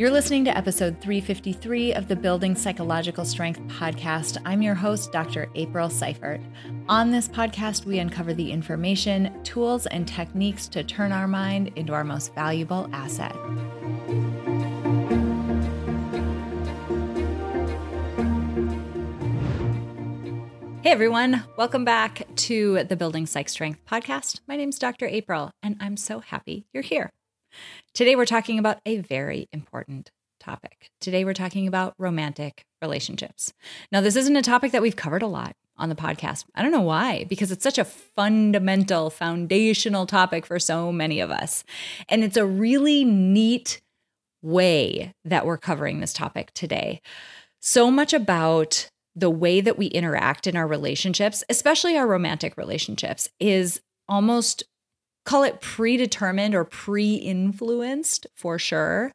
You're listening to episode 353 of the Building Psychological Strength podcast. I'm your host, Dr. April Seifert. On this podcast, we uncover the information, tools, and techniques to turn our mind into our most valuable asset. Hey everyone, welcome back to the Building Psych Strength podcast. My name is Dr. April, and I'm so happy you're here. Today, we're talking about a very important topic. Today, we're talking about romantic relationships. Now, this isn't a topic that we've covered a lot on the podcast. I don't know why, because it's such a fundamental, foundational topic for so many of us. And it's a really neat way that we're covering this topic today. So much about the way that we interact in our relationships, especially our romantic relationships, is almost call it predetermined or pre influenced for sure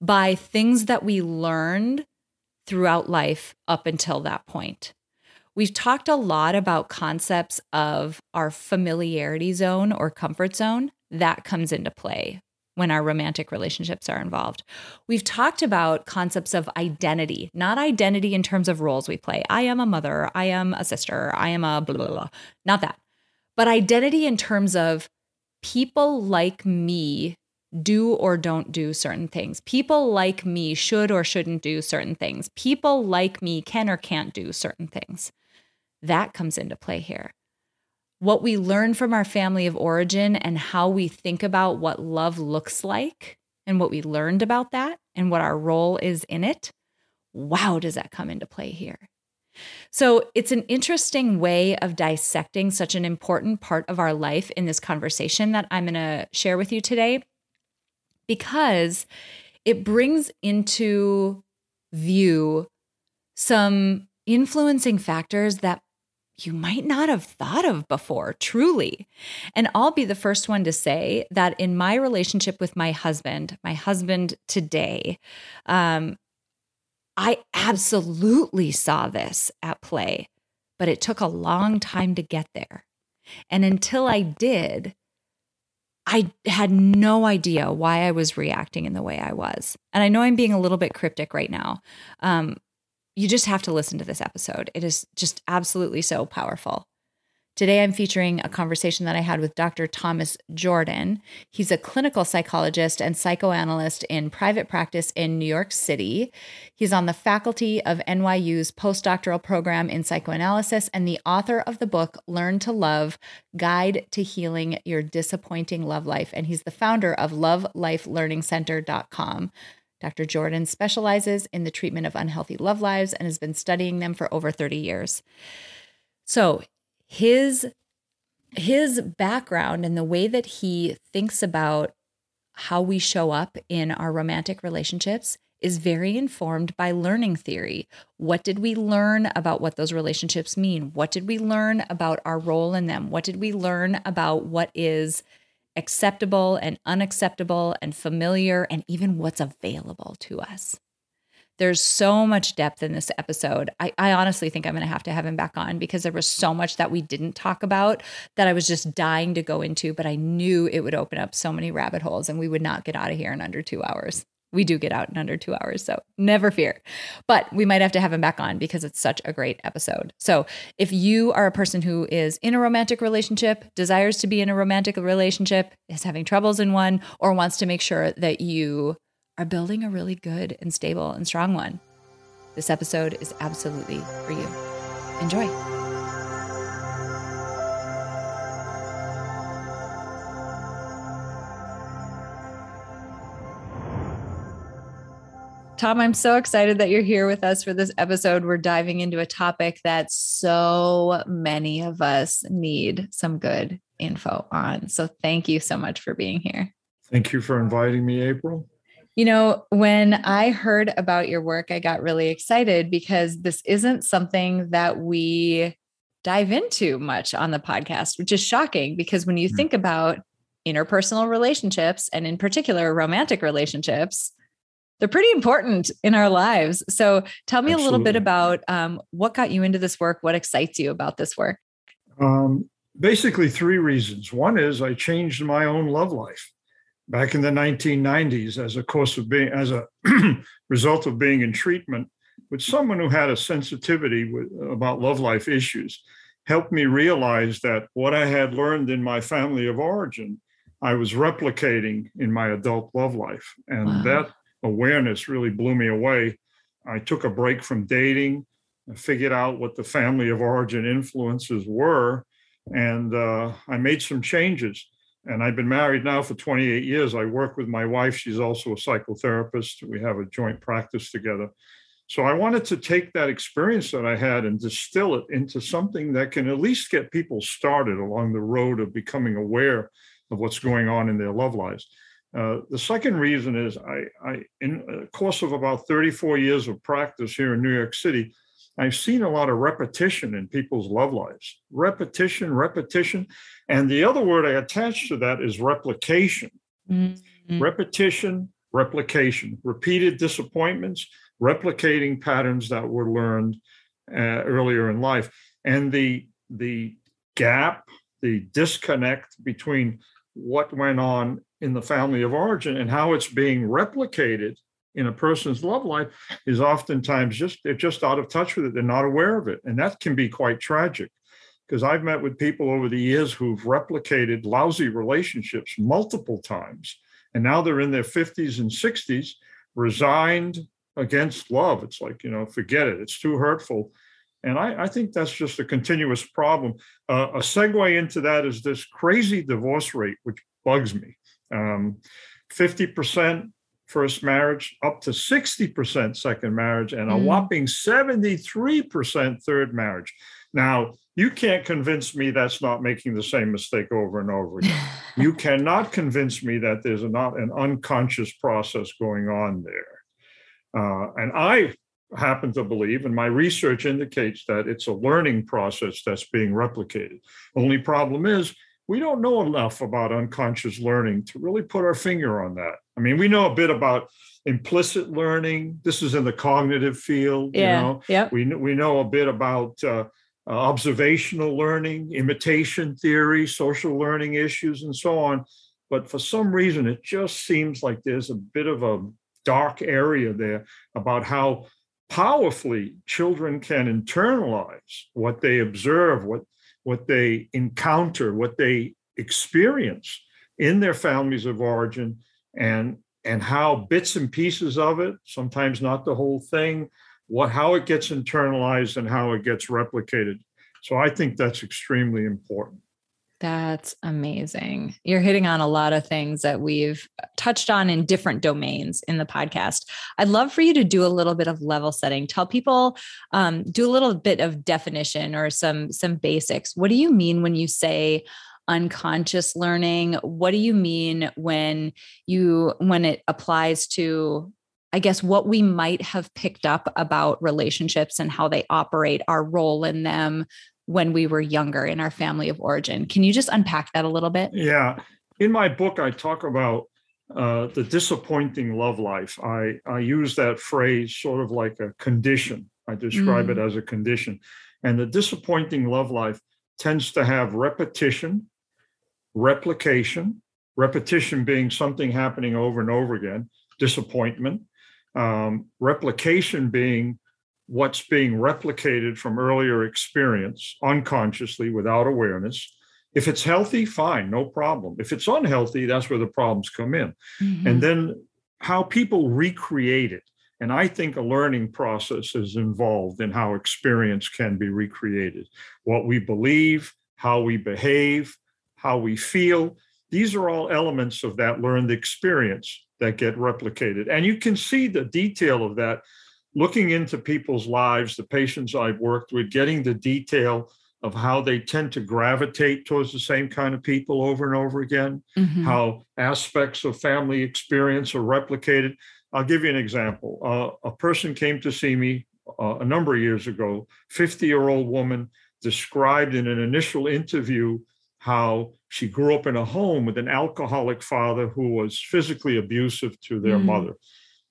by things that we learned throughout life up until that point. We've talked a lot about concepts of our familiarity zone or comfort zone that comes into play when our romantic relationships are involved. We've talked about concepts of identity, not identity in terms of roles we play. I am a mother, I am a sister, I am a blah, blah, blah. Not that. But identity in terms of people like me do or don't do certain things. People like me should or shouldn't do certain things. People like me can or can't do certain things. That comes into play here. What we learn from our family of origin and how we think about what love looks like and what we learned about that and what our role is in it. Wow, does that come into play here? So it's an interesting way of dissecting such an important part of our life in this conversation that I'm going to share with you today because it brings into view some influencing factors that you might not have thought of before, truly. And I'll be the first one to say that in my relationship with my husband, my husband today, um, I absolutely saw this at play, but it took a long time to get there. And until I did, I had no idea why I was reacting in the way I was. And I know I'm being a little bit cryptic right now. Um, you just have to listen to this episode. It is just absolutely so powerful. Today, I'm featuring a conversation that I had with Dr. Thomas Jordan. He's a clinical psychologist and psychoanalyst in private practice in New York City. He's on the faculty of NYU's postdoctoral program in psychoanalysis and the author of the book Learn to Love Guide to Healing Your Disappointing Love Life. And he's the founder of LoveLifeLearningCenter.com. Dr. Jordan specializes in the treatment of unhealthy love lives and has been studying them for over 30 years. So, his his background and the way that he thinks about how we show up in our romantic relationships is very informed by learning theory. What did we learn about what those relationships mean? What did we learn about our role in them? What did we learn about what is acceptable and unacceptable and familiar and even what's available to us? There's so much depth in this episode. I, I honestly think I'm going to have to have him back on because there was so much that we didn't talk about that I was just dying to go into, but I knew it would open up so many rabbit holes and we would not get out of here in under two hours. We do get out in under two hours, so never fear. But we might have to have him back on because it's such a great episode. So, if you are a person who is in a romantic relationship, desires to be in a romantic relationship, is having troubles in one, or wants to make sure that you are building a really good and stable and strong one. This episode is absolutely for you. Enjoy. Tom, I'm so excited that you're here with us for this episode. We're diving into a topic that so many of us need some good info on. So, thank you so much for being here. Thank you for inviting me, April. You know, when I heard about your work, I got really excited because this isn't something that we dive into much on the podcast, which is shocking because when you mm-hmm. think about interpersonal relationships and in particular romantic relationships, they're pretty important in our lives. So tell me Absolutely. a little bit about um, what got you into this work, what excites you about this work. Um, basically, three reasons. One is I changed my own love life back in the 1990s as a course of being, as a result of being in treatment with someone who had a sensitivity with, about love life issues, helped me realize that what I had learned in my family of origin, I was replicating in my adult love life. And wow. that awareness really blew me away. I took a break from dating, figured out what the family of origin influences were, and uh, I made some changes. And I've been married now for 28 years. I work with my wife. She's also a psychotherapist. We have a joint practice together. So I wanted to take that experience that I had and distill it into something that can at least get people started along the road of becoming aware of what's going on in their love lives. Uh, the second reason is I, I, in a course of about 34 years of practice here in New York City, I've seen a lot of repetition in people's love lives. Repetition, repetition. And the other word I attach to that is replication. Mm-hmm. Repetition, replication, repeated disappointments, replicating patterns that were learned uh, earlier in life. And the, the gap, the disconnect between what went on in the family of origin and how it's being replicated in a person's love life is oftentimes just they're just out of touch with it. They're not aware of it. And that can be quite tragic because i've met with people over the years who've replicated lousy relationships multiple times. And now they're in their 50s and 60s resigned against love. It's like you know forget it. It's too hurtful. And I, I, think that's just a continuous problem. Uh, a segue into that is this crazy divorce rate, which bugs me. Um, 50% first marriage, up to 60% second marriage, and a mm. whopping 73% third marriage. Now, you can't convince me that's not making the same mistake over and over again. you cannot convince me that there's not an unconscious process going on there. Uh, and I happen to believe, and my research indicates that it's a learning process that's being replicated. Only problem is we don't know enough about unconscious learning to really put our finger on that. I mean, we know a bit about implicit learning. This is in the cognitive field. Yeah. You know? Yeah. We we know a bit about uh, uh, observational learning, imitation theory, social learning issues, and so on. But for some reason, it just seems like there's a bit of a dark area there about how powerfully children can internalize what they observe, what what they encounter, what they experience in their families of origin, and and how bits and pieces of it, sometimes not the whole thing, what how it gets internalized and how it gets replicated. So I think that's extremely important. That's amazing. You're hitting on a lot of things that we've touched on in different domains in the podcast. I'd love for you to do a little bit of level setting. Tell people, um, do a little bit of definition or some some basics. What do you mean when you say unconscious learning? What do you mean when you when it applies to I guess what we might have picked up about relationships and how they operate, our role in them, when we were younger in our family of origin. Can you just unpack that a little bit? Yeah. In my book, I talk about uh, the disappointing love life. I, I use that phrase sort of like a condition. I describe mm. it as a condition. And the disappointing love life tends to have repetition, replication, repetition being something happening over and over again, disappointment, um, replication being what's being replicated from earlier experience unconsciously without awareness. If it's healthy, fine, no problem. If it's unhealthy, that's where the problems come in. Mm-hmm. And then how people recreate it. And I think a learning process is involved in how experience can be recreated. What we believe, how we behave, how we feel, these are all elements of that learned experience that get replicated. And you can see the detail of that looking into people's lives, the patients I've worked with, getting the detail of how they tend to gravitate towards the same kind of people over and over again, mm-hmm. how aspects of family experience are replicated. I'll give you an example. Uh, a person came to see me uh, a number of years ago, 50 year old woman, described in an initial interview how she grew up in a home with an alcoholic father who was physically abusive to their mm. mother.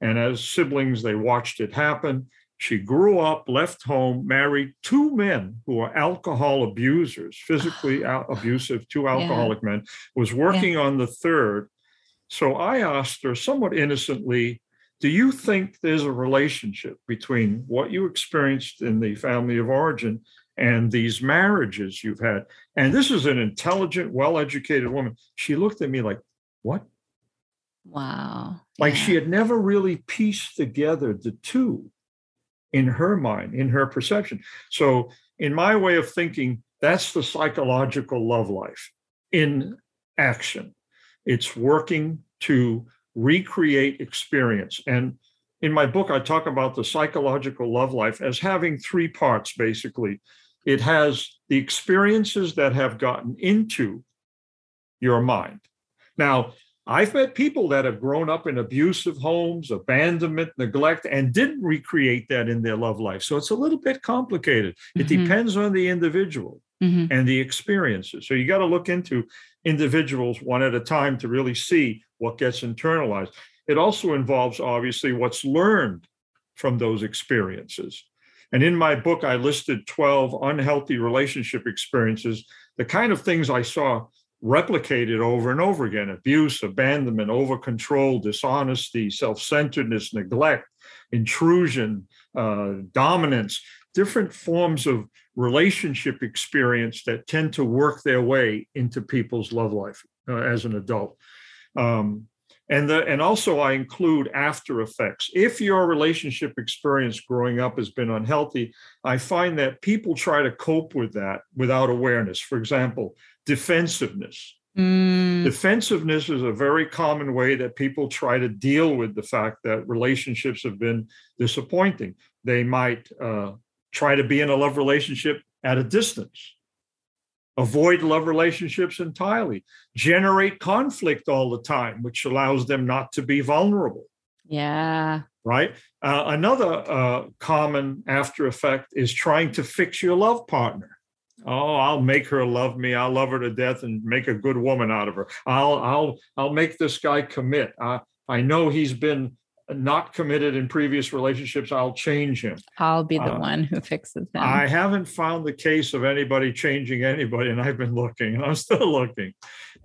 And as siblings, they watched it happen. She grew up, left home, married two men who were alcohol abusers, physically abusive, two alcoholic yeah. men, was working yeah. on the third. So I asked her somewhat innocently, do you think there's a relationship between what you experienced in the family of origin and these marriages you've had? And this is an intelligent, well educated woman. She looked at me like, what? Wow. Like yeah. she had never really pieced together the two in her mind, in her perception. So, in my way of thinking, that's the psychological love life in action. It's working to recreate experience. And in my book, I talk about the psychological love life as having three parts basically. It has the experiences that have gotten into your mind. Now, I've met people that have grown up in abusive homes, abandonment, neglect, and didn't recreate that in their love life. So it's a little bit complicated. It mm-hmm. depends on the individual mm-hmm. and the experiences. So you got to look into individuals one at a time to really see what gets internalized. It also involves, obviously, what's learned from those experiences. And in my book, I listed 12 unhealthy relationship experiences, the kind of things I saw replicated over and over again abuse, abandonment, over control, dishonesty, self centeredness, neglect, intrusion, uh, dominance, different forms of relationship experience that tend to work their way into people's love life uh, as an adult. Um, and the, and also I include after effects. If your relationship experience growing up has been unhealthy, I find that people try to cope with that without awareness. For example, defensiveness. Mm. Defensiveness is a very common way that people try to deal with the fact that relationships have been disappointing. They might uh, try to be in a love relationship at a distance avoid love relationships entirely, generate conflict all the time, which allows them not to be vulnerable. Yeah. Right. Uh, another uh, common after effect is trying to fix your love partner. Oh, I'll make her love me. I'll love her to death and make a good woman out of her. I'll, I'll, I'll make this guy commit. I, I know he's been not committed in previous relationships, I'll change him. I'll be the uh, one who fixes them. I haven't found the case of anybody changing anybody, and I've been looking and I'm still looking.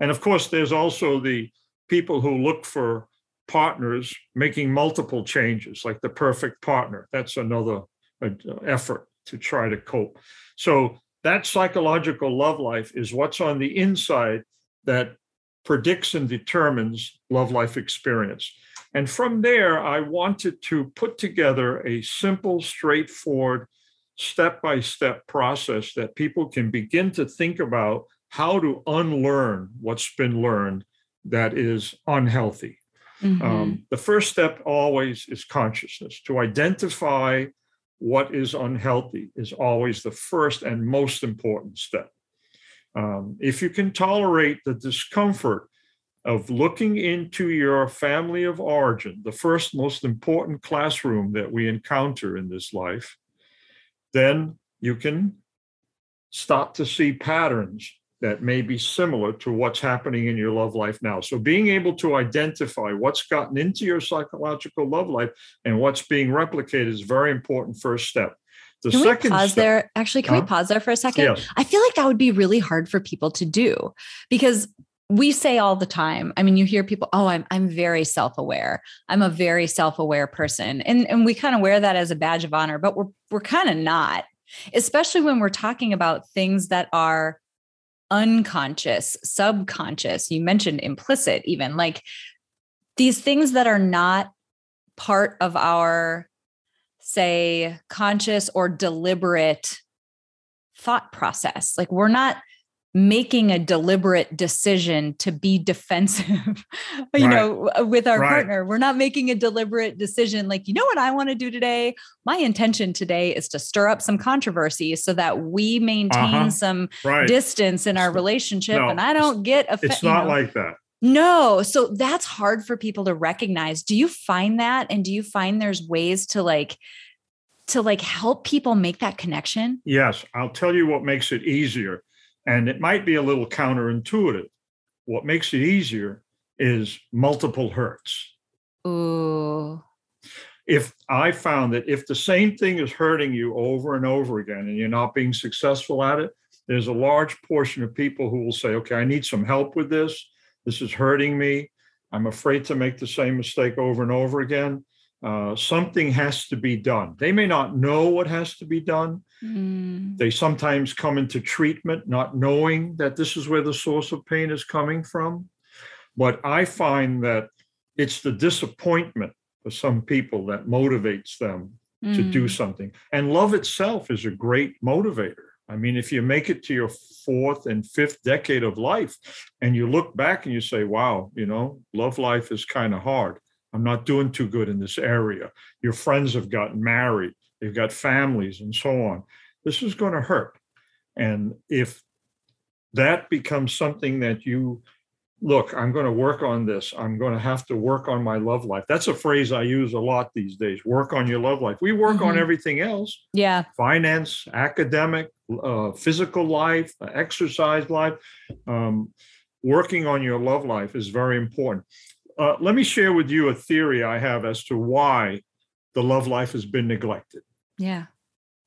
And of course, there's also the people who look for partners making multiple changes, like the perfect partner. That's another uh, effort to try to cope. So, that psychological love life is what's on the inside that predicts and determines love life experience. And from there, I wanted to put together a simple, straightforward, step by step process that people can begin to think about how to unlearn what's been learned that is unhealthy. Mm-hmm. Um, the first step always is consciousness. To identify what is unhealthy is always the first and most important step. Um, if you can tolerate the discomfort of looking into your family of origin, the first most important classroom that we encounter in this life, then you can start to see patterns that may be similar to what's happening in your love life now. So, being able to identify what's gotten into your psychological love life and what's being replicated is a very important first step. The can we pause step, there? Actually, can huh? we pause there for a second? Yes. I feel like that would be really hard for people to do because we say all the time i mean you hear people oh i'm i'm very self-aware i'm a very self-aware person and and we kind of wear that as a badge of honor but we're we're kind of not especially when we're talking about things that are unconscious subconscious you mentioned implicit even like these things that are not part of our say conscious or deliberate thought process like we're not making a deliberate decision to be defensive you right. know with our right. partner we're not making a deliberate decision like you know what i want to do today my intention today is to stir up some controversy so that we maintain uh-huh. some right. distance in our relationship no, and i don't get offended it's not you know. like that no so that's hard for people to recognize do you find that and do you find there's ways to like to like help people make that connection yes i'll tell you what makes it easier and it might be a little counterintuitive. What makes it easier is multiple hurts. Ooh. If I found that if the same thing is hurting you over and over again and you're not being successful at it, there's a large portion of people who will say, okay, I need some help with this. This is hurting me. I'm afraid to make the same mistake over and over again. Uh, something has to be done. They may not know what has to be done. Mm. They sometimes come into treatment not knowing that this is where the source of pain is coming from. But I find that it's the disappointment for some people that motivates them mm. to do mm. something. And love itself is a great motivator. I mean, if you make it to your fourth and fifth decade of life and you look back and you say, wow, you know, love life is kind of hard. I'm not doing too good in this area. Your friends have gotten married, they've got families, and so on. This is going to hurt. And if that becomes something that you look, I'm going to work on this. I'm going to have to work on my love life. That's a phrase I use a lot these days. Work on your love life. We work mm-hmm. on everything else. Yeah. Finance, academic, uh, physical life, exercise life. Um, working on your love life is very important. Uh, let me share with you a theory I have as to why the love life has been neglected. Yeah.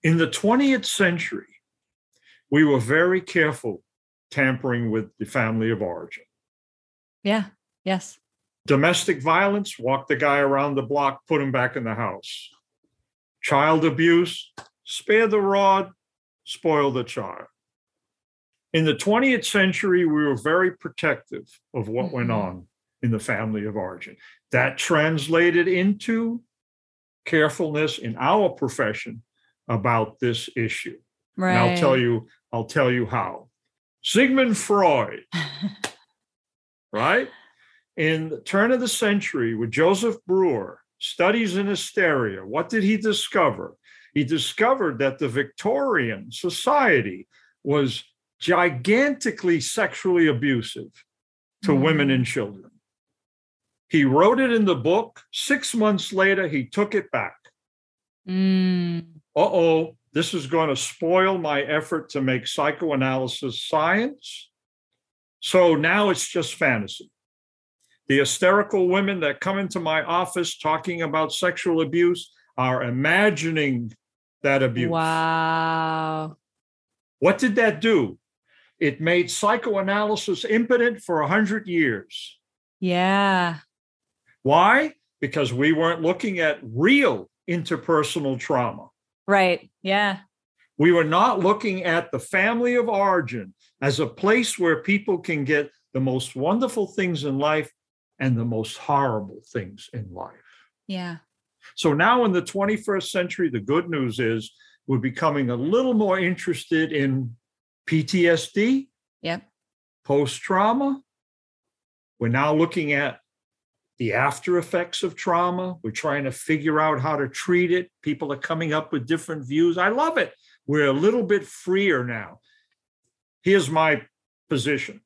In the 20th century, we were very careful tampering with the family of origin. Yeah. Yes. Domestic violence, walk the guy around the block, put him back in the house. Child abuse, spare the rod, spoil the child. In the 20th century, we were very protective of what mm-hmm. went on in the family of origin. That translated into carefulness in our profession about this issue. Right. And I'll tell you, I'll tell you how. Sigmund Freud right? In the turn of the century, with Joseph Breuer, studies in hysteria, what did he discover? He discovered that the Victorian society was gigantically sexually abusive to mm. women and children. He wrote it in the book. Six months later, he took it back. Mm. Uh oh, this is going to spoil my effort to make psychoanalysis science. So now it's just fantasy. The hysterical women that come into my office talking about sexual abuse are imagining that abuse. Wow. What did that do? It made psychoanalysis impotent for 100 years. Yeah. Why? Because we weren't looking at real interpersonal trauma. Right. Yeah. We were not looking at the family of origin as a place where people can get the most wonderful things in life and the most horrible things in life. Yeah. So now in the 21st century, the good news is we're becoming a little more interested in PTSD. Yep. Post trauma. We're now looking at the after effects of trauma. We're trying to figure out how to treat it. People are coming up with different views. I love it. We're a little bit freer now. Here's my position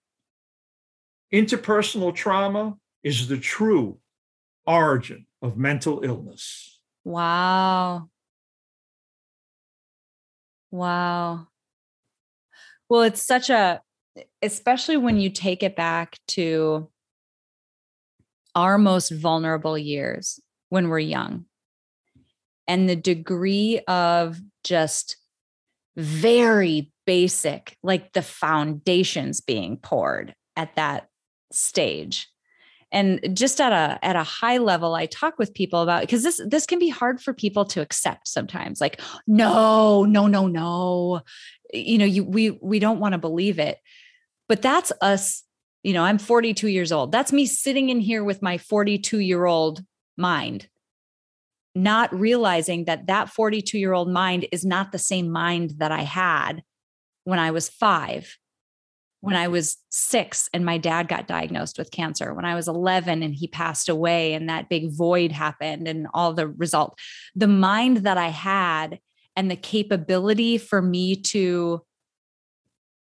interpersonal trauma is the true origin of mental illness. Wow. Wow. Well, it's such a, especially when you take it back to our most vulnerable years when we're young and the degree of just very basic, like the foundations being poured at that stage. And just at a at a high level, I talk with people about because this this can be hard for people to accept sometimes. Like, no, no, no, no. You know, you we we don't want to believe it. But that's us, you know, I'm 42 years old. That's me sitting in here with my 42 year old mind not realizing that that 42 year old mind is not the same mind that I had when I was five, when I was six and my dad got diagnosed with cancer, when I was 11 and he passed away and that big void happened and all the result. The mind that I had and the capability for me to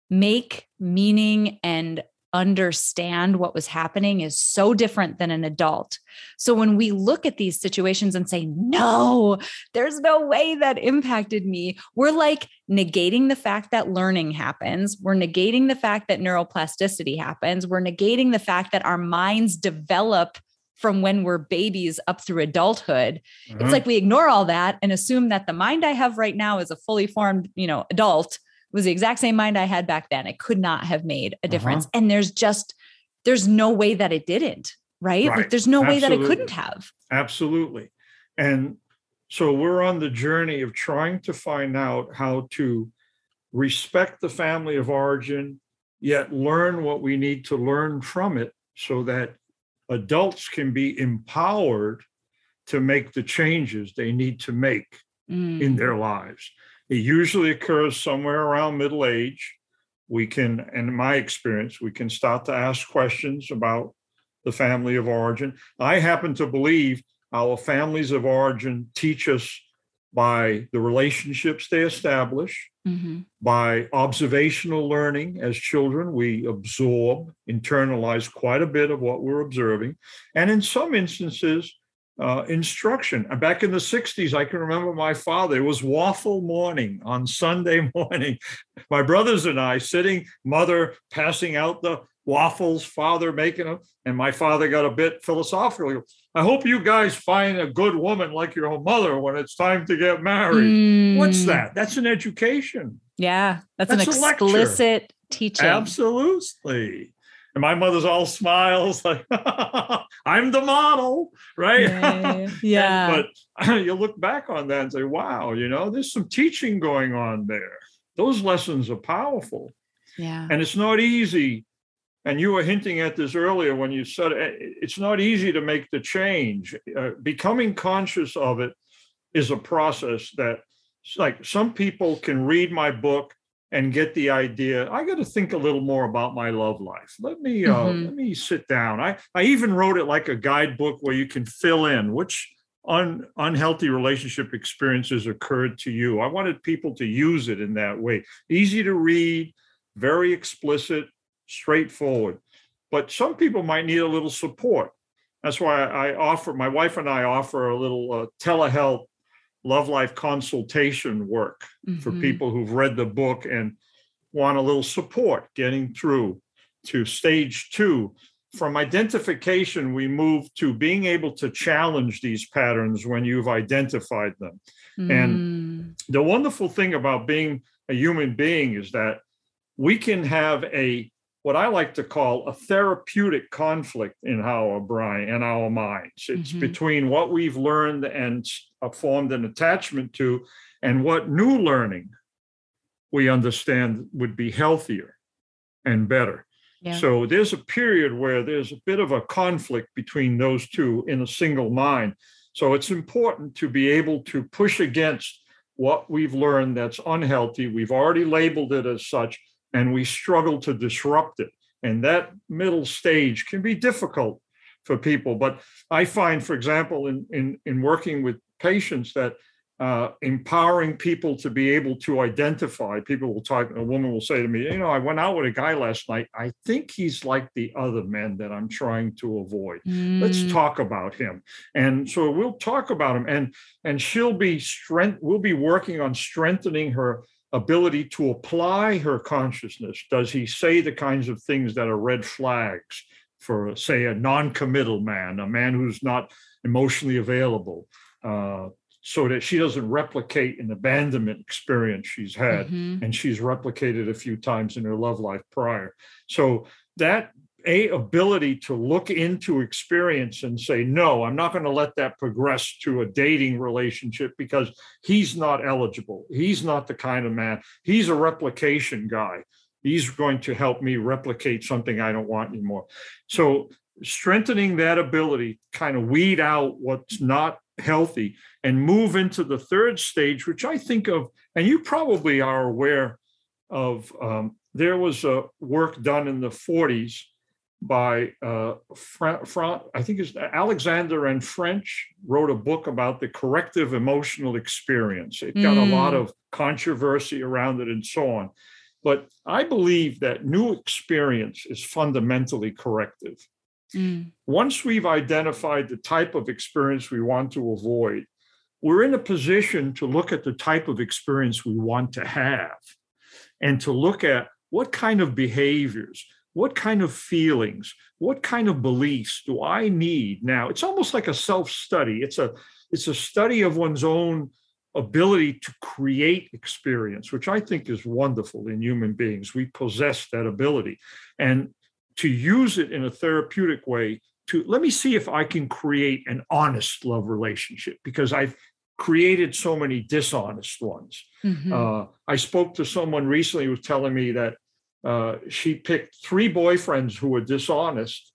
make meaning and understand what was happening is so different than an adult. So when we look at these situations and say, no, there's no way that impacted me, we're like negating the fact that learning happens. We're negating the fact that neuroplasticity happens. We're negating the fact that our minds develop from when we're babies up through adulthood. Mm-hmm. It's like we ignore all that and assume that the mind I have right now is a fully formed, you know, adult was the exact same mind I had back then. It could not have made a difference. Uh-huh. And there's just, there's no way that it didn't. right? Right. Like there's no way that it couldn't have. Absolutely. And so we're on the journey of trying to find out how to respect the family of origin, yet learn what we need to learn from it so that adults can be empowered to make the changes they need to make in Mm. their lives. It usually occurs somewhere around middle age. We can, and in my experience, we can start to ask questions about the family of origin. I happen to believe our families of origin teach us by the relationships they establish, Mhm. by observational learning as children, we absorb, internalize quite a bit of what we're observing. And in some instances, uh, instruction. And Back in the 60s, I can remember my father, it was waffle morning on Sunday morning. My brothers and I sitting, mother passing out the waffles, father making them. And my father got a bit philosophical. I hope you guys find a good woman like your own mother when it's time to get married. What's Mm. that? That's an education. Yeah, that's, That's an explicit teaching. Absolutely. And my mother's all smiles, like, I'm the model, right? Yeah. yeah. But you look back on that and say, wow, you know, there's some teaching going on there. Those lessons are powerful. yeah. And it's not easy. And you were hinting at this earlier when you said eh, it's not easy to make the change. Uh, becoming conscious of it is a process that, like, some people can read my book and get the idea. I got to think a little more about my love life. Let me uh, Mhm. let me sit down. I I even wrote it like a guidebook where you can fill in which un, unhealthy relationship experiences occurred to you. I wanted people to use it in that way. Easy to read, very explicit, straightforward. But some people might need a little support. That's why I offer, my wife and I offer a little uh, telehealth love life consultation work for Mhm. people who've read the book and want a little support getting through to stage two. From identification, we move to being able to challenge these patterns when you've identified them Mm. the wonderful thing about being a human being is that we can have a what I like to call a therapeutic conflict in our brain and our minds. It's Mhm. between what we've learned and uh, formed an attachment to, and what new learning we understand would be healthier and better. Yeah. So there's a period where there's a bit of a conflict between those two in a single mind. So it's important to be able to push against what we've learned that's unhealthy. We've already labeled it as such, and we struggle to disrupt it. And that middle stage can be difficult for people. But I find, for example, in in, in working with patients that uh, empowering people to be able to identify. People will talk, a woman will say to me, You know, I went out with a guy last night. I think he's like the other men that I'm trying to avoid. Let's Mm. talk about him. And so we'll talk about him. And and she'll be strength, we'll be working on strengthening her ability to apply her consciousness. Does he say the kinds of things that are red flags for, say, a non-committal man, a man who's not emotionally available? Uh, so that she doesn't replicate an abandonment experience she's had Mhm. and she's replicated a few times in her love life prior. So that a ability to look into experience and say, no, I'm not going to let that progress to a dating relationship because he's not eligible. He's not the kind of man. He's a replication guy. He's going to help me replicate something I don't want anymore. So strengthening that ability, kind of weed out what's not healthy and move into the third stage, which I think of, and you probably are aware of. Um, there was a work done in the 40s by uh, Fra- Fra- I think it's Alexander and French wrote a book about the corrective emotional experience. It got a lot Mm. of controversy around it and so on. But I believe that new experience is fundamentally corrective Mm. once we've identified the type of experience we want to avoid, we're in a position to look at the type of experience we want to have and to look at what kind of behaviors, what kind of feelings, what kind of beliefs do I need now? It's almost like a self-study. It's a it's a study of one's own ability to create experience, which I think is wonderful in human beings. We possess that ability. And to use it in a therapeutic way to let me see if I can create an honest love relationship because I've created so many dishonest ones. Mm-hmm. Uh, I spoke to someone recently who was telling me that uh, she picked three boyfriends who were dishonest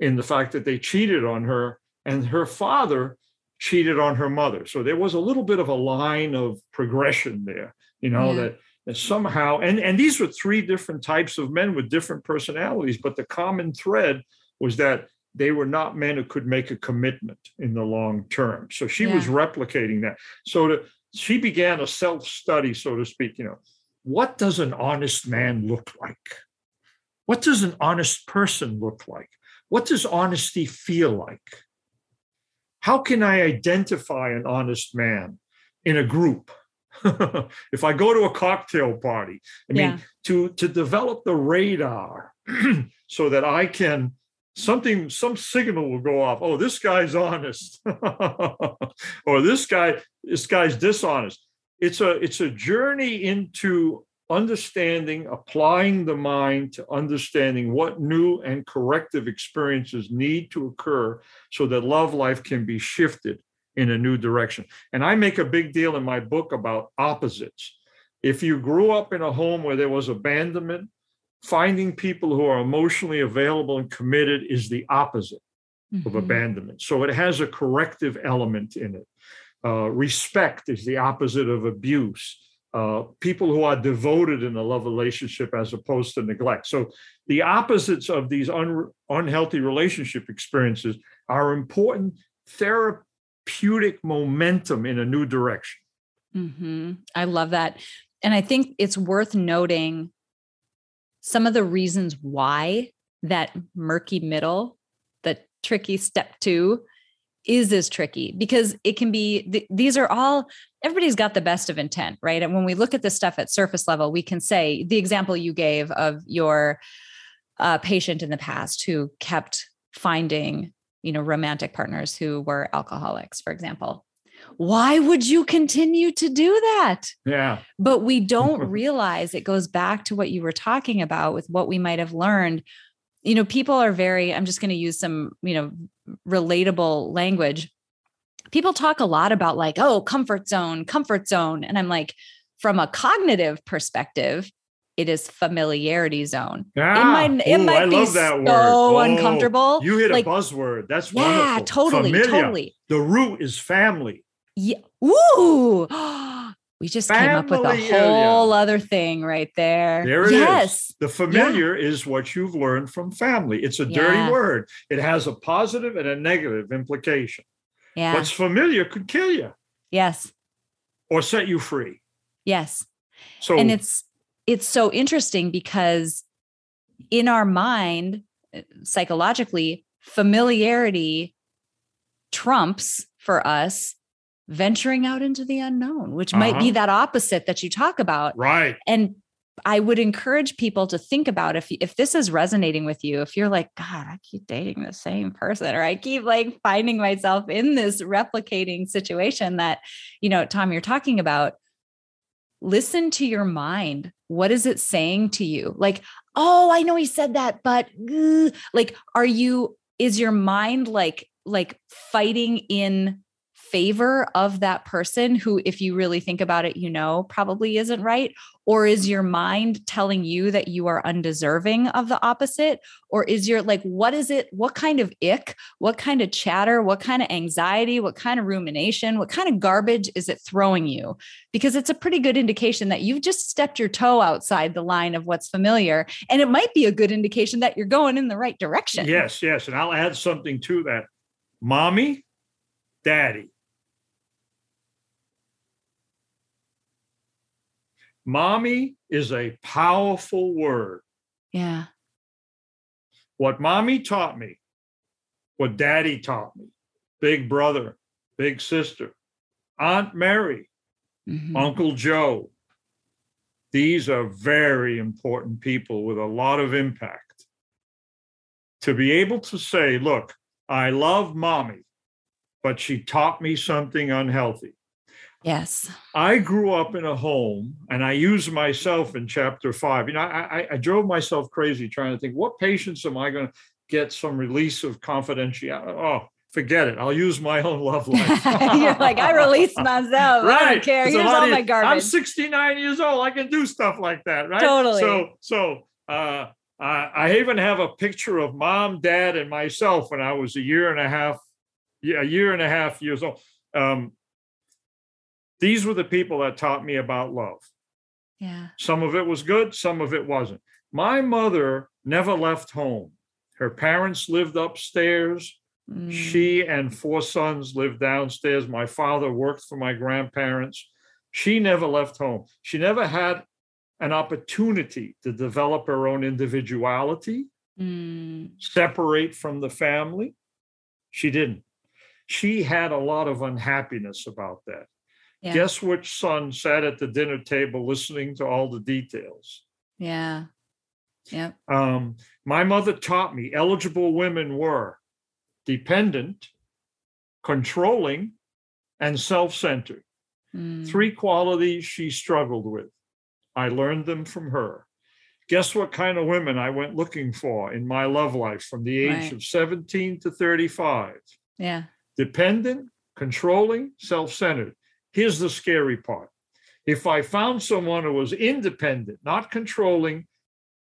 in the fact that they cheated on her, and her father cheated on her mother. So there was a little bit of a line of progression there, you know, yeah. that, that somehow, and, and these were three different types of men with different personalities, but the common thread was that they were not men who could make a commitment in the long term. So she yeah. was replicating that. So to, she began a self study, so to speak. You know, what does an honest man look like? What does an honest person look like? What does honesty feel like? How can I identify an honest man in a group? if I go to a cocktail party, I mean, yeah. to, to develop the radar so that I can something some signal will go off oh this guy's honest or this guy this guy's dishonest it's a it's a journey into understanding applying the mind to understanding what new and corrective experiences need to occur so that love life can be shifted in a new direction and i make a big deal in my book about opposites if you grew up in a home where there was abandonment finding people who are emotionally available and committed is the opposite mm-hmm. of abandonment. So it has a corrective element in it. Uh, respect is the opposite of abuse. Uh, people who are devoted in a love relationship as opposed to neglect. So the opposites of these un- unhealthy relationship experiences are important therapeutic momentum in a new direction. Mm-hmm. I love that. And I think it's worth noting some of the reasons why that murky middle, the tricky step two, is as tricky because it can be th- these are all everybody's got the best of intent right and when we look at this stuff at surface level we can say the example you gave of your uh, patient in the past who kept finding you know romantic partners who were alcoholics for example why would you continue to do that? Yeah. But we don't realize it goes back to what you were talking about with what we might have learned. You know, people are very, I'm just going to use some, you know, relatable language. People talk a lot about like, oh, comfort zone, comfort zone. And I'm like, from a cognitive perspective, it is familiarity zone. Yeah. It ah, might, it Ooh, might I be so oh, uncomfortable. You hit like, a buzzword. That's yeah, wonderful. totally, Familiar. totally. The root is family. Yeah. Ooh. we just Family came up with a whole other thing right there. There it yes. Is. The familiar yeah. is what you've learned from family. It's a dirty yeah. word. It has a positive and a negative implication. Yeah. What's familiar could kill you. Yes. Or set you free. Yes. So and it's it's so interesting because in our mind uh, psychologically familiarity trumps for us venturing out into the unknown, which uh-huh. might be uh-huh. that opposite that you talk about. Right. And I would encourage people to think about if if this is resonating with you, if you're like, God, I keep dating the same person, or I keep like finding myself in this replicating situation that, you know, Tom, you're talking about. Listen to your mind. What is it saying to you? Like, oh, I know he said that, but like, are you, is your mind like, like fighting in favor of that person who, if you really think about it, you know, probably isn't right? Or is your mind telling you that you are undeserving of the opposite? Or is your like, what is it? What kind of ick? What kind of chatter? What kind of anxiety? What kind of rumination? What kind of garbage is it throwing you? Because it's a pretty good indication that you've just stepped your toe outside the line of what's familiar. And it might be a good indication that you're going in the right direction. Yes, yes. And I'll add something to that. Mommy, daddy, Mommy is a powerful word. Yeah. What mommy taught me, what daddy taught me, big brother, big sister, Aunt Mary, mm-hmm. Uncle Joe. These are very important people with a lot of impact. To be able to say, look, I love mommy, but she taught me something unhealthy. Yes. I grew up in a home, and I use myself in chapter five. You know, I, I, drove myself crazy trying to think what patients am I going to. get some release of confidentiality. Oh, forget it. I'll use my own love life. You're like, I release myself. right. I don't care. Here's all my garbage. I'm 69 years old. I can do stuff like that, right? Totally. So, so uh, I even have a picture of mom, dad, and myself when I was a year and a half, yeah, a year and a half years old. Um, these were the people that taught me about love. Yeah. Some of it was good, some of it wasn't. My mother never left home. Her parents lived upstairs. Mm. She and four sons lived downstairs. My father worked for my grandparents. She never left home. She never had an opportunity to develop her own individuality, mm. separate from the family. She didn't. She had a lot of unhappiness about that. Yeah. Guess which son sat at the dinner table listening to all the details? Yeah. Yeah. Um, my mother taught me eligible women were dependent, controlling, and self centered. Mm. Three qualities she struggled with. I learned them from her. Guess what kind of women I went looking for in my love life from the age right. of 17 to 35? Yeah. Dependent, controlling, self centered. Here's the scary part. If I found someone who was independent, not controlling,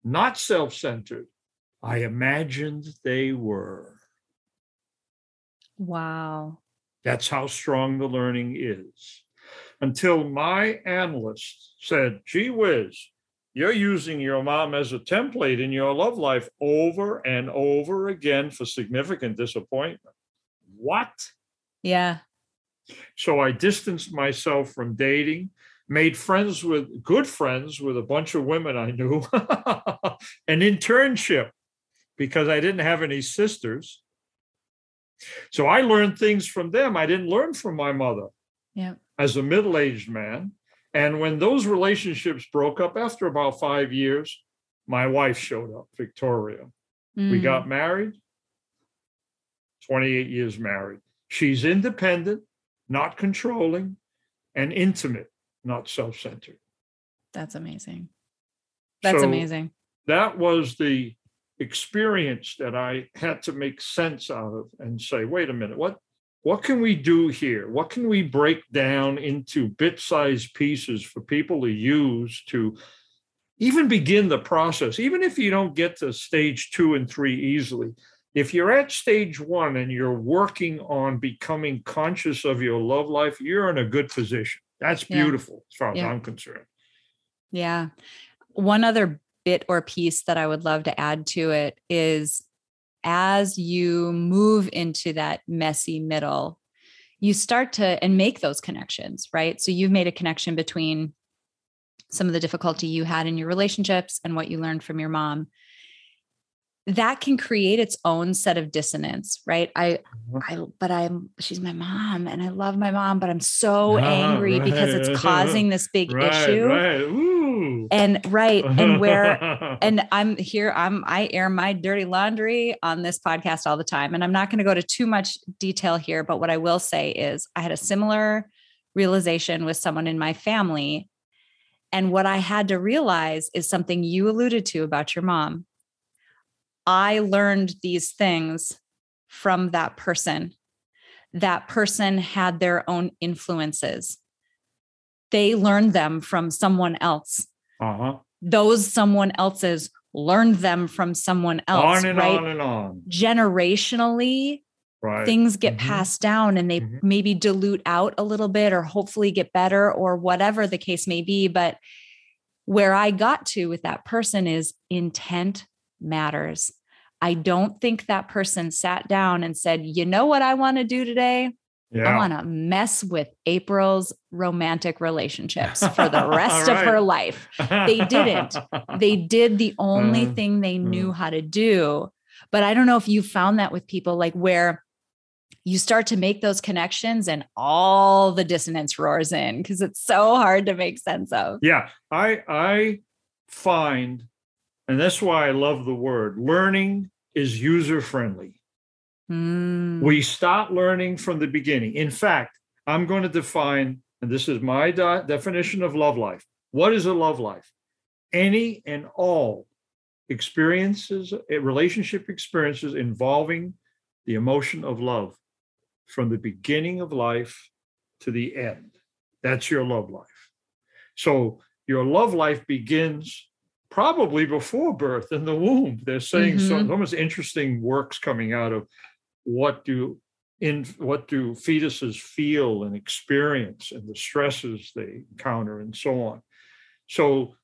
not self centered, I imagined they were. Wow. That's how strong the learning is. Until my analyst said, gee whiz, you're using your mom as a template in your love life over and over again for significant disappointment. What? Yeah. So I distanced myself from dating, made friends with good friends with a bunch of women I knew, an internship because I didn't have any sisters. So I learned things from them I didn't learn from my mother. Yeah. As a middle-aged man, and when those relationships broke up after about 5 years, my wife showed up, Victoria. Mm. We got married. 28 years married. She's independent not controlling, and intimate, not self centered. That's amazing. That's so amazing. That was the experience that I had to make sense out of and say, wait a minute, what what can we do here? What can we break down into bit-sized pieces for people to use to even begin the process, even if you don't get to stage two and three easily, if you're at stage one and you're working on becoming conscious of your love life, you're in a good position. That's beautiful yeah. as far as yeah. I'm concerned. Yeah. One other bit or piece that I would love to add to it is as you move into that messy middle, you start to and make those connections, right? So you've made a connection between some of the difficulty you had in your relationships and what you learned from your mom that can create its own set of dissonance right i mm-hmm. i but i'm she's my mom and i love my mom but i'm so angry right. because it's causing this big right, issue right. and right and where and i'm here i'm i air my dirty laundry on this podcast all the time and i'm not going to go to too much detail here but what i will say is i had a similar realization with someone in my family and what i had to realize is something you alluded to about your mom I learned these things from that person. That person had their own influences. They learned them from someone else. Uh-huh. Those someone else's learned them from someone else. On and right? on and on. Generationally, right. things get mm-hmm. passed down and they mm-hmm. maybe dilute out a little bit or hopefully get better or whatever the case may be. But where I got to with that person is intent matters. I don't think that person sat down and said, you know what I want to do today? Yeah. I want to mess with April's romantic relationships for the rest right. of her life. They didn't. They did the only uh, thing they knew uh. how to do. But I don't know if you found that with people like where you start to make those connections and all the dissonance roars in because it's so hard to make sense of. Yeah. I I find and that's why I love the word learning is user friendly. Mm. We start learning from the beginning. In fact, I'm going to define, and this is my de- definition of love life. What is a love life? Any and all experiences, eh, relationship experiences involving the emotion of love from the beginning of life to the end. That's your love life. So your love life begins probably before birth in the womb. They're saying mm-hmm. some almost interesting works coming out of what do in what do fetuses feel and experience and the stresses they encounter and so on. So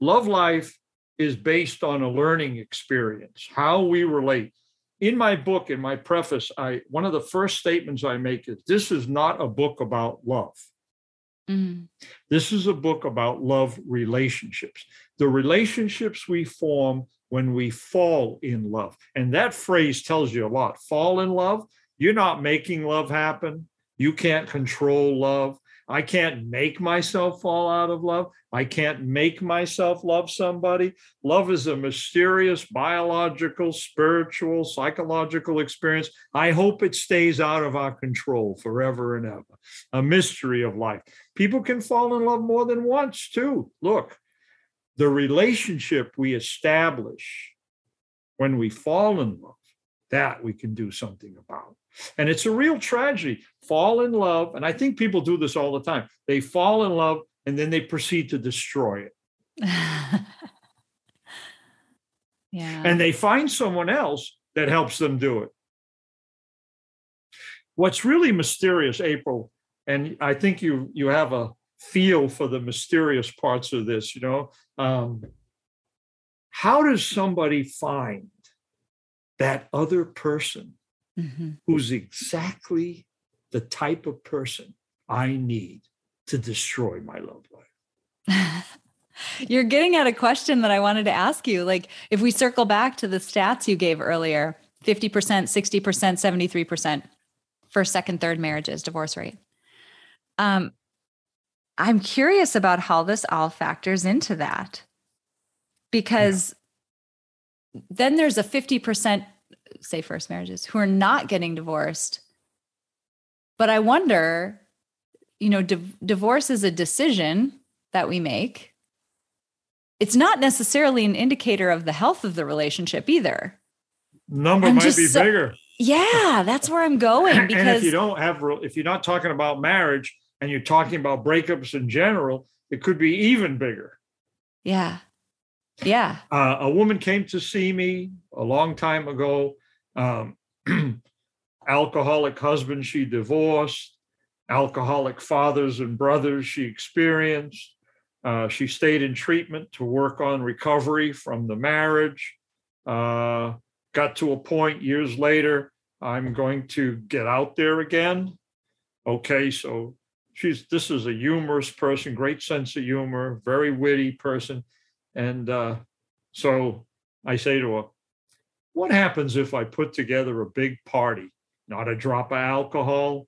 love life is based on a learning experience, how we relate. In my book, in my preface, I one of the first statements I make is this is not a book about love. Mm-hmm. This is a book about love relationships, the relationships we form when we fall in love. And that phrase tells you a lot. Fall in love, you're not making love happen. You can't control love. I can't make myself fall out of love. I can't make myself love somebody. Love is a mysterious biological, spiritual, psychological experience. I hope it stays out of our control forever and ever. A mystery of life. People can fall in love more than once, too. Look, the relationship we establish when we fall in love, that we can do something about. And it's a real tragedy. Fall in love, and I think people do this all the time. They fall in love and then they proceed to destroy it. yeah. And they find someone else that helps them do it. What's really mysterious, April, and I think you you have a feel for the mysterious parts of this, you know. Um, how does somebody find that other person mm-hmm. who's exactly the type of person I need to destroy my love life. You're getting at a question that I wanted to ask you. Like, if we circle back to the stats you gave earlier 50%, 60%, 73% first, second, third marriages, divorce rate. Um, I'm curious about how this all factors into that because. Then there's a 50% say first marriages who are not getting divorced. But I wonder, you know, di- divorce is a decision that we make. It's not necessarily an indicator of the health of the relationship either. Number I'm might be so, bigger. Yeah, that's where I'm going. Because and if you don't have, if you're not talking about marriage and you're talking about breakups in general, it could be even bigger. Yeah. Yeah. Uh, a woman came to see me a long time ago um, alcoholic husband she divorced, alcoholic fathers and brothers she experienced. Uh, she stayed in treatment to work on recovery from the marriage. Uh, got to a point years later, I'm going to get out there again. Okay, so she's this is a humorous person, great sense of humor, very witty person, and uh, so I say to her, what happens if I put together a big party, not a drop of alcohol,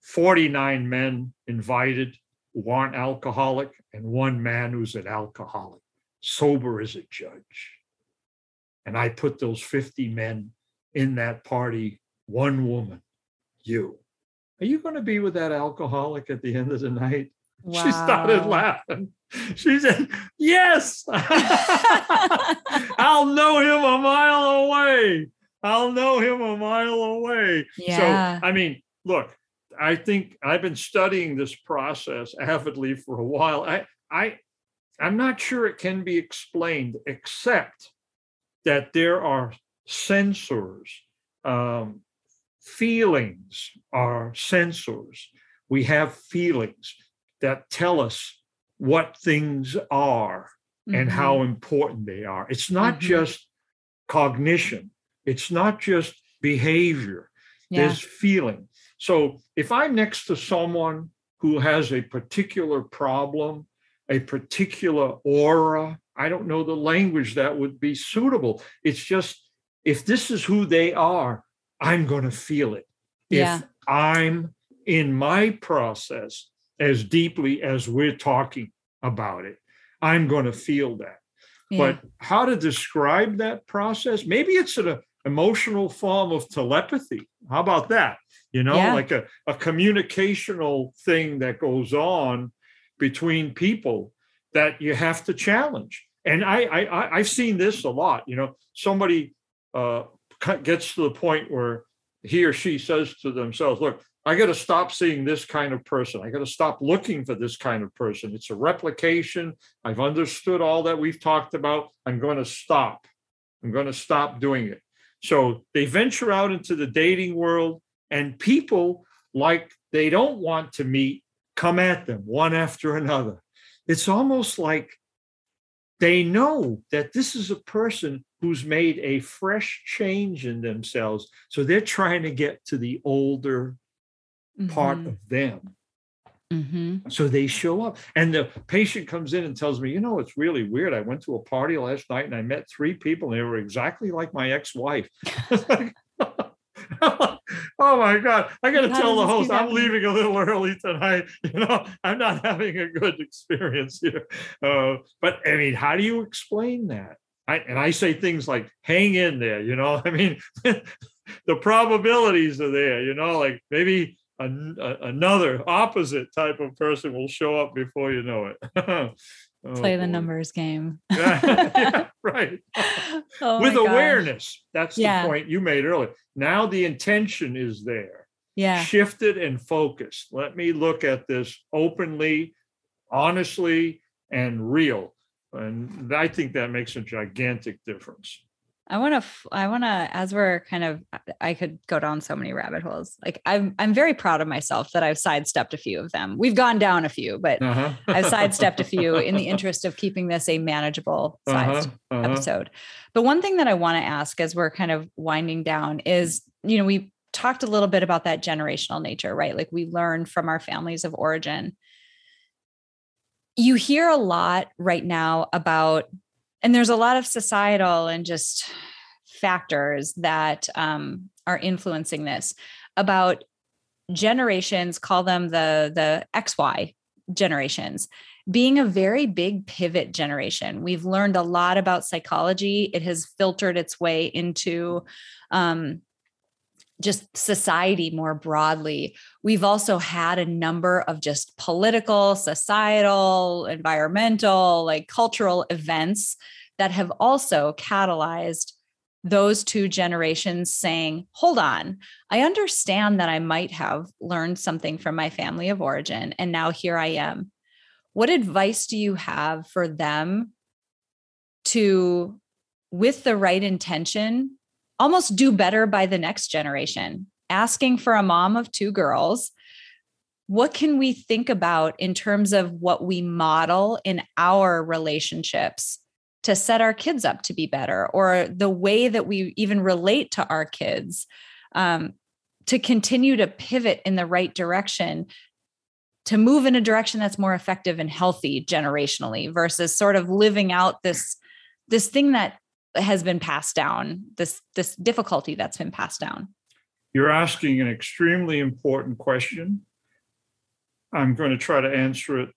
49 men invited who aren't alcoholic, and one man who's an alcoholic, sober as a judge. And I put those 50 men in that party, one woman, you. Are you going to be with that alcoholic at the end of the night? Wow. She started laughing. She said, Yes, I'll know him a mile away. I'll know him a mile away. Yeah. So, I mean, look, I think I've been studying this process avidly for a while. I, I, I'm not sure it can be explained, except that there are sensors. Um, feelings are sensors. We have feelings that tell us what things are mm-hmm. and how important they are. It's not mm-hmm. just cognition, it's not just behavior, yeah. there's feeling. So if I'm next to someone who has a particular problem, a particular aura, I don't know the language that would be suitable. It's just if this is who they are, I'm going to feel it. Yeah. If I'm in my process as deeply as we're talking about it. I'm going to feel that. Yeah. But how to describe that process? Maybe it's an emotional form of telepathy. How about that? You know, yeah. like a, a communicational thing that goes on between people that you have to challenge. and I, I I've seen this a lot. You know, somebody uh, gets to the point where he or she says to themselves, "Look, I got to stop seeing this kind of person. I got to stop looking for this kind of person. It's a replication. I've understood all that we've talked about. I'm going to stop. I'm going to stop doing it." So they venture out into the dating world, and people like they don't want to meet come at them one after another. It's almost like they know that this is a person who's made a fresh change in themselves. So they're trying to get to the older mm-hmm. part of them. Mm-hmm. So they show up, and the patient comes in and tells me, You know, it's really weird. I went to a party last night and I met three people, and they were exactly like my ex wife. oh my God. I got to tell the host I'm leaving a little early tonight. You know, I'm not having a good experience here. Uh, but I mean, how do you explain that? I, and I say things like, hang in there, you know, I mean, the probabilities are there, you know, like maybe a, a, another opposite type of person will show up before you know it. Oh, Play the boy. numbers game. yeah, right. Oh With awareness. That's yeah. the point you made earlier. Now the intention is there. Yeah. Shifted and focused. Let me look at this openly, honestly, and real. And I think that makes a gigantic difference. I want to, I want to, as we're kind of, I could go down so many rabbit holes. Like I'm, I'm very proud of myself that I've sidestepped a few of them. We've gone down a few, but uh-huh. I've sidestepped a few in the interest of keeping this a manageable sized uh-huh. Uh-huh. episode. But one thing that I want to ask as we're kind of winding down is, you know, we talked a little bit about that generational nature, right? Like we learn from our families of origin. You hear a lot right now about and there's a lot of societal and just factors that um, are influencing this. About generations call them the the xy generations being a very big pivot generation. We've learned a lot about psychology. It has filtered its way into um, just society more broadly. We've also had a number of just political, societal, environmental, like cultural events that have also catalyzed those two generations saying, hold on, I understand that I might have learned something from my family of origin, and now here I am. What advice do you have for them to, with the right intention, almost do better by the next generation. Asking for a mom of two girls, what can we think about in terms of what we model in our relationships to set our kids up to be better or the way that we even relate to our kids um, to continue to pivot in the right direction to move in a direction that's more effective and healthy generationally versus sort of living out this this thing that has been passed down this this difficulty that's been passed down. You're asking an extremely important question. I'm going to try to answer it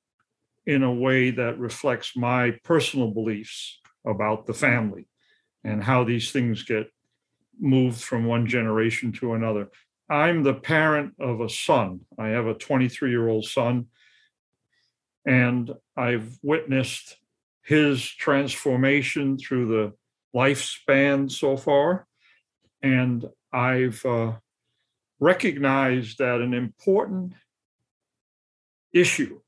in a way that reflects my personal beliefs about the family and how these things get moved from one generation to another. I'm the parent of a son. I have a 23 year old son and i've witnessed his transformation through the lifespan so far. And I've uh, recognized that an important issue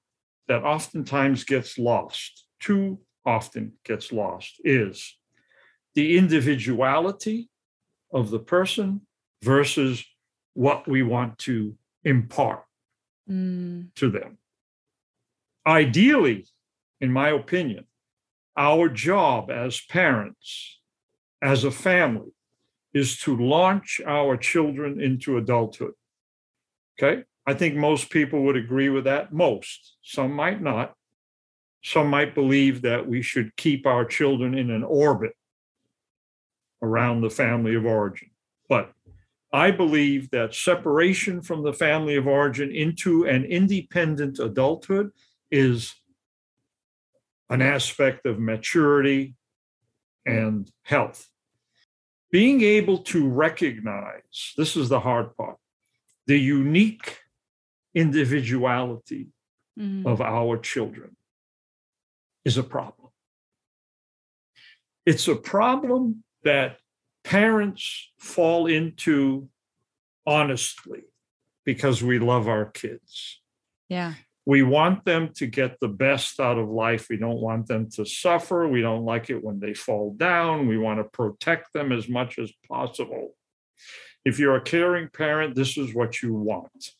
that oftentimes gets lost, too often gets lost, is the individuality of the person versus what we want to impart mm. to them. Ideally, in my opinion, our job as parents, as a family, is to launch our children into adulthood. Okay. I think most people would agree with that. Most, some might not. Some might believe that we should keep our children in an orbit around the family of origin. But I believe that separation from the family of origin into an independent adulthood is an aspect of maturity and health. Being able to recognize this is the hard part the unique individuality mm-hmm. of our children is a problem. It's a problem that parents fall into honestly because we love our kids. Yeah. We want them to get the best out of life. We don't want them to suffer. We don't like it when they fall down. We want to protect them as much as possible. If you're a caring parent, this is what you want.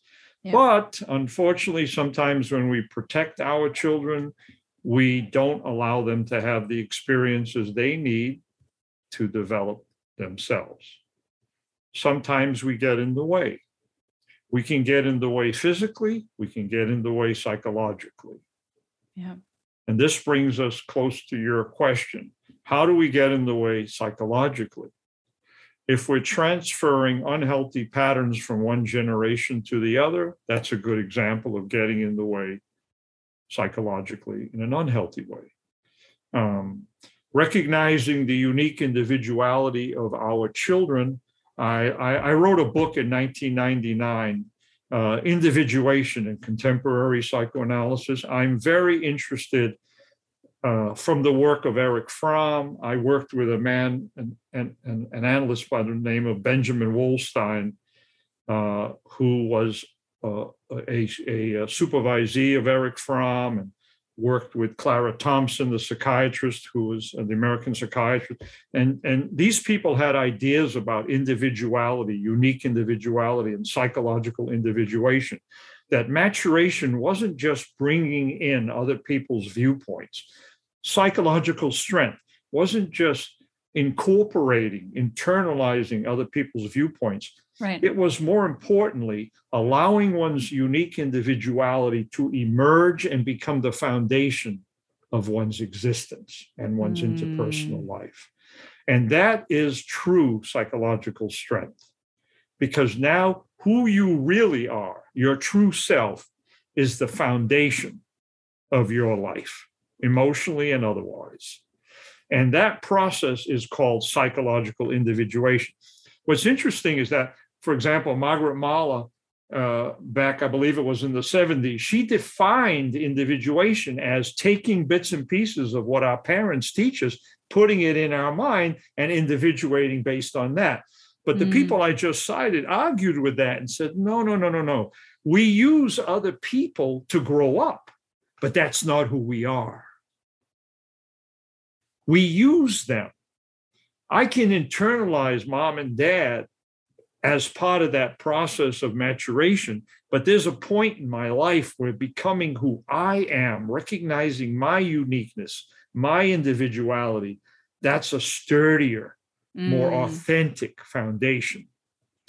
Yeah. But unfortunately, sometimes when we protect our children, we don't allow them to have the experiences they need to develop themselves. Sometimes we get in the way. We can get in the way physically, we can get in the way psychologically. Yeah. And this brings us close to your question. How do we get in the way psychologically? If we're transferring unhealthy patterns from one generation to the other, that's a good example of getting in the way psychologically in an unhealthy way. Um, recognizing the unique individuality of our children I, I, wrote a book in 1999, uh, Individuation and Contemporary Psychoanalysis. I'm very interested uh, from the work of Erich Fromm. I worked with a man, an, an, an analyst by the name of Benjamin Wolstein, uh, who was uh, a, a, a, supervisee of Erich Fromm and worked with Clara Thompson, the psychiatrist who was uh, the American psychiatrist. And, and these people had ideas about individuality, unique individuality, and psychological individuation. That maturation wasn't just bringing in other people's viewpoints, psychological strength wasn't just incorporating, internalizing other people's viewpoints. Right. It was more importantly allowing one's unique individuality to emerge and become the foundation of one's existence and one's mm. interpersonal life. And that is true psychological strength because now who you really are, your true self, is the foundation of your life, emotionally and otherwise. And that process is called psychological individuation. What's interesting is that for example, Margaret Mahler, uh, back, I believe it was in the 70s, she defined individuation as taking bits and pieces of what our parents teach us, putting it in our mind, and individuating based on that. But the mm. people I just cited argued with that and said, no, no, no, no, no. We use other people to grow up, but that's not who we are. We use them. I can internalize mom and dad as part of that process of maturation. But there's a point in my life where becoming who I am, recognizing my uniqueness, my individuality, that's a sturdier, mm. more authentic foundation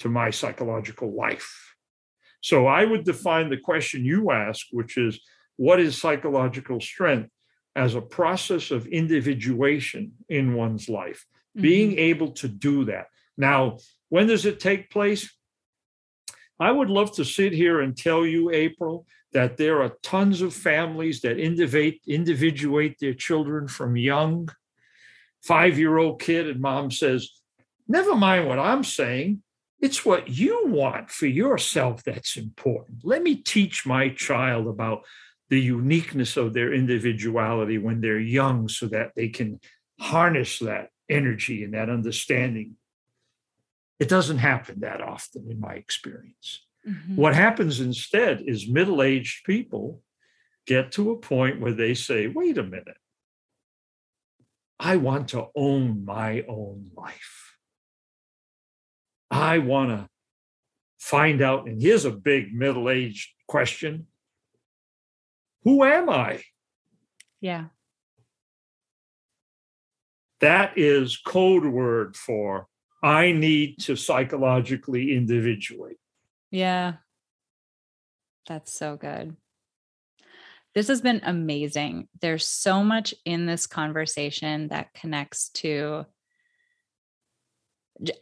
to my psychological life. So I would define the question you ask, which is what is psychological strength, as a process of individuation in one's life, mm-hmm. being able to do that. Now, when does it take place? I would love to sit here and tell you, April, that there are tons of families that individuate, their children from young. Five year old kid, and mom says, Never mind what I'm saying. It's what you want for yourself that's important. Let me teach my child about the uniqueness of their individuality when they're young so that they can harness that energy and that understanding it doesn't happen that often in my experience. Mm-hmm. What happens instead is middle aged people get to a point where they say, wait a minute, I want to own my own life. I want to find out. And here's a big middle aged question Who am I? Yeah. That is code word for I need to psychologically individuate. Yeah. That's so good. This has been amazing. There's so much in this conversation that connects to,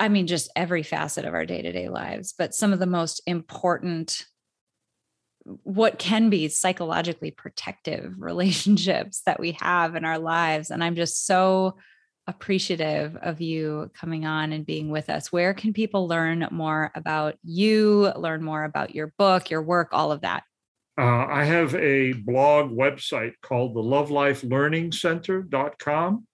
I mean, just every facet of our day to day lives, but some of the most important, what can be psychologically protective relationships that we have in our lives. And I'm just so appreciative of you coming on and being with us. Where can people learn more about you, learn more about your book, your work, all of that? Uh, I have a blog website called the Love Life Learning Center.com.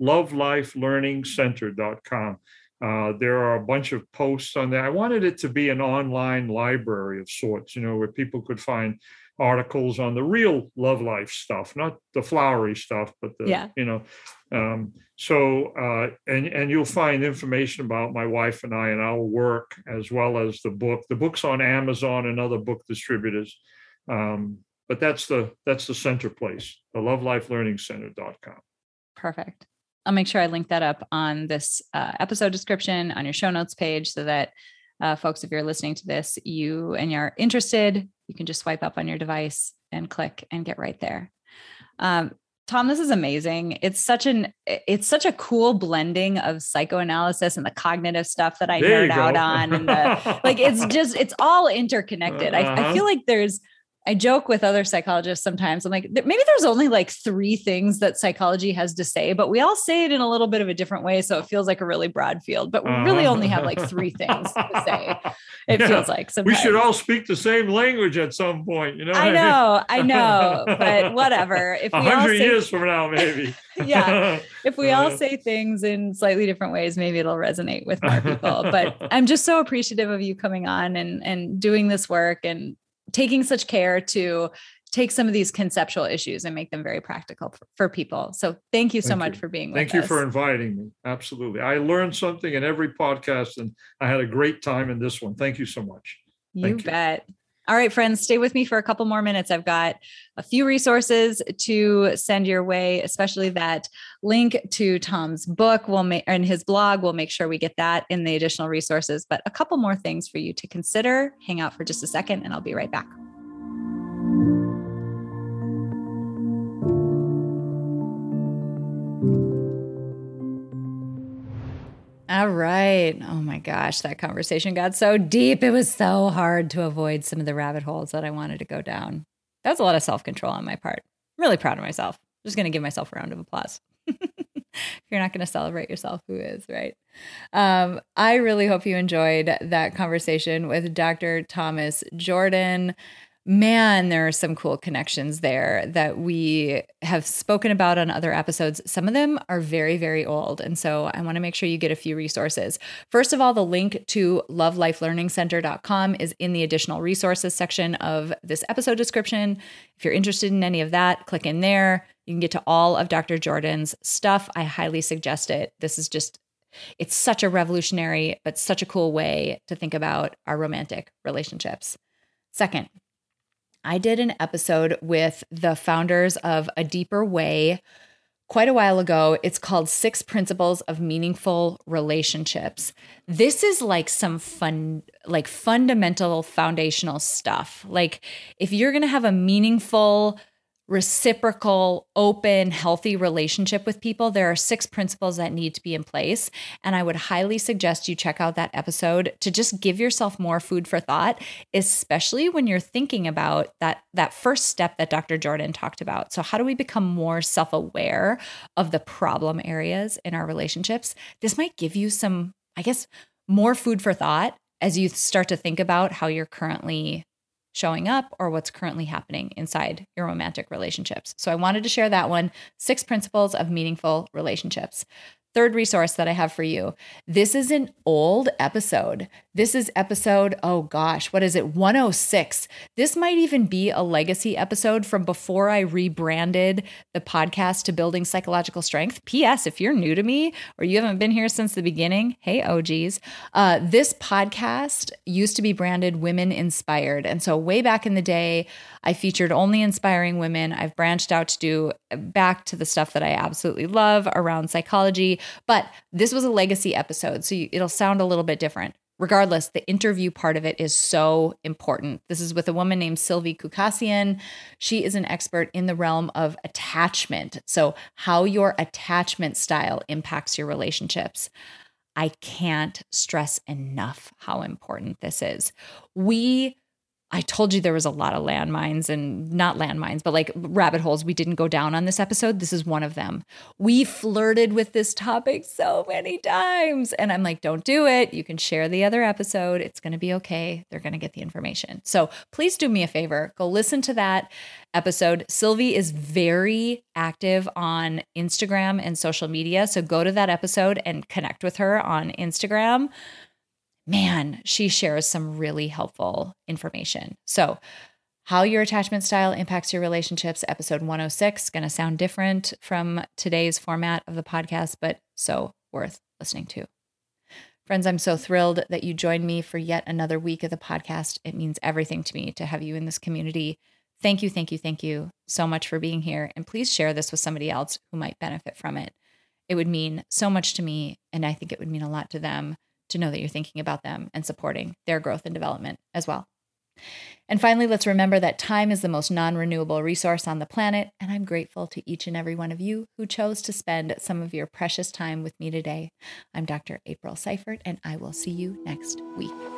lovelifelearningcenter.com. Uh, there are a bunch of posts on there. I wanted it to be an online library of sorts, you know, where people could find articles on the real love life stuff, not the flowery stuff, but the, yeah. you know, um, so uh, and and you'll find information about my wife and I and our work as well as the book. The book's on Amazon and other book distributors. Um, but that's the that's the center place, the lovelifelearningcenter.com. Perfect. I'll make sure I link that up on this uh, episode description on your show notes page so that uh, folks, if you're listening to this, you and you're interested, you can just swipe up on your device and click and get right there. Um, Tom, this is amazing. It's such an it's such a cool blending of psychoanalysis and the cognitive stuff that I there nerd out on, and the, like it's just it's all interconnected. Uh-huh. I, I uh-huh. feel like there's I joke with other psychologists sometimes. I'm like, maybe there's only like three things that psychology has to say, but we all say it in a little bit of a different way. So it feels like a really broad field, but we really uh-huh. only have like three things to say. It yeah. feels like sometimes. we should all speak the same language at some point. You know, I know, I, mean? I know, but whatever. If we hundred years from now, maybe. yeah, if we all uh. say things in slightly different ways, maybe it'll resonate with more people. But I'm just so appreciative of you coming on and and doing this work and taking such care to take some of these conceptual issues and make them very practical for, for people. So thank you so thank much you. for being with thank you us. for inviting me. Absolutely. I learned something in every podcast and I had a great time in this one. Thank you so much. You bet. All right, friends, stay with me for a couple more minutes. I've got a few resources to send your way, especially that link to Tom's book will and his blog. We'll make sure we get that in the additional resources, but a couple more things for you to consider. Hang out for just a second and I'll be right back. All right. Oh my gosh, that conversation got so deep. It was so hard to avoid some of the rabbit holes that I wanted to go down. That was a lot of self control on my part. I'm really proud of myself. I'm just going to give myself a round of applause. if you're not going to celebrate yourself, who is, right? Um, I really hope you enjoyed that conversation with Dr. Thomas Jordan man, there are some cool connections there that we have spoken about on other episodes. Some of them are very, very old. And so I want to make sure you get a few resources. First of all, the link to lovelifelearningcenter.com is in the additional resources section of this episode description. If you're interested in any of that, click in there. You can get to all of Dr. Jordan's stuff. I highly suggest it. This is just it's such a revolutionary but such a cool way to think about our romantic relationships. Second, I did an episode with the founders of A Deeper Way quite a while ago. It's called Six Principles of Meaningful Relationships. This is like some fun, like fundamental foundational stuff. Like, if you're going to have a meaningful reciprocal, open, healthy relationship with people, there are six principles that need to be in place. And I would highly suggest you check out that episode to just give yourself more food for thought, especially when you're thinking about that, that first step that Dr. Jordan talked about. So, how do we become more self aware of the problem areas in our relationships? This might give you some, I guess, more food for thought as you start to think about how you're currently showing up or what's currently happening inside your romantic relationships. So I wanted to share that one six principles of meaningful relationships. Third resource that I have for you. This is an old episode. This is episode, oh gosh, what is it? 106. This might even be a legacy episode from before I rebranded the podcast to Building Psychological Strength. P.S. If you're new to me or you haven't been here since the beginning, hey, OGs, uh, this podcast used to be branded Women Inspired. And so, way back in the day, I featured only inspiring women. I've branched out to do back to the stuff that I absolutely love around psychology, but this was a legacy episode. So it'll sound a little bit different. Regardless, the interview part of it is so important. This is with a woman named Sylvie Koukassian. She is an expert in the realm of attachment. So, how your attachment style impacts your relationships. I can't stress enough how important this is. We I told you there was a lot of landmines and not landmines, but like rabbit holes we didn't go down on this episode. This is one of them. We flirted with this topic so many times. And I'm like, don't do it. You can share the other episode. It's going to be okay. They're going to get the information. So please do me a favor. Go listen to that episode. Sylvie is very active on Instagram and social media. So go to that episode and connect with her on Instagram man, she shares some really helpful information. So, how your attachment style impacts your relationships, episode 106, going to sound different from today's format of the podcast, but so worth listening to. Friends, I'm so thrilled that you joined me for yet another week of the podcast. It means everything to me to have you in this community. Thank you, thank you, thank you so much for being here. And please share this with somebody else who might benefit from it. It would mean so much to me, and I think it would mean a lot to them to know that you're thinking about them and supporting their growth and development as well. And finally, let's remember that time is the most non renewable resource on the planet, and I'm grateful to each and every one of you who chose to spend some of your precious time with me today. I'm Dr. April Seifert, and I will see you next week.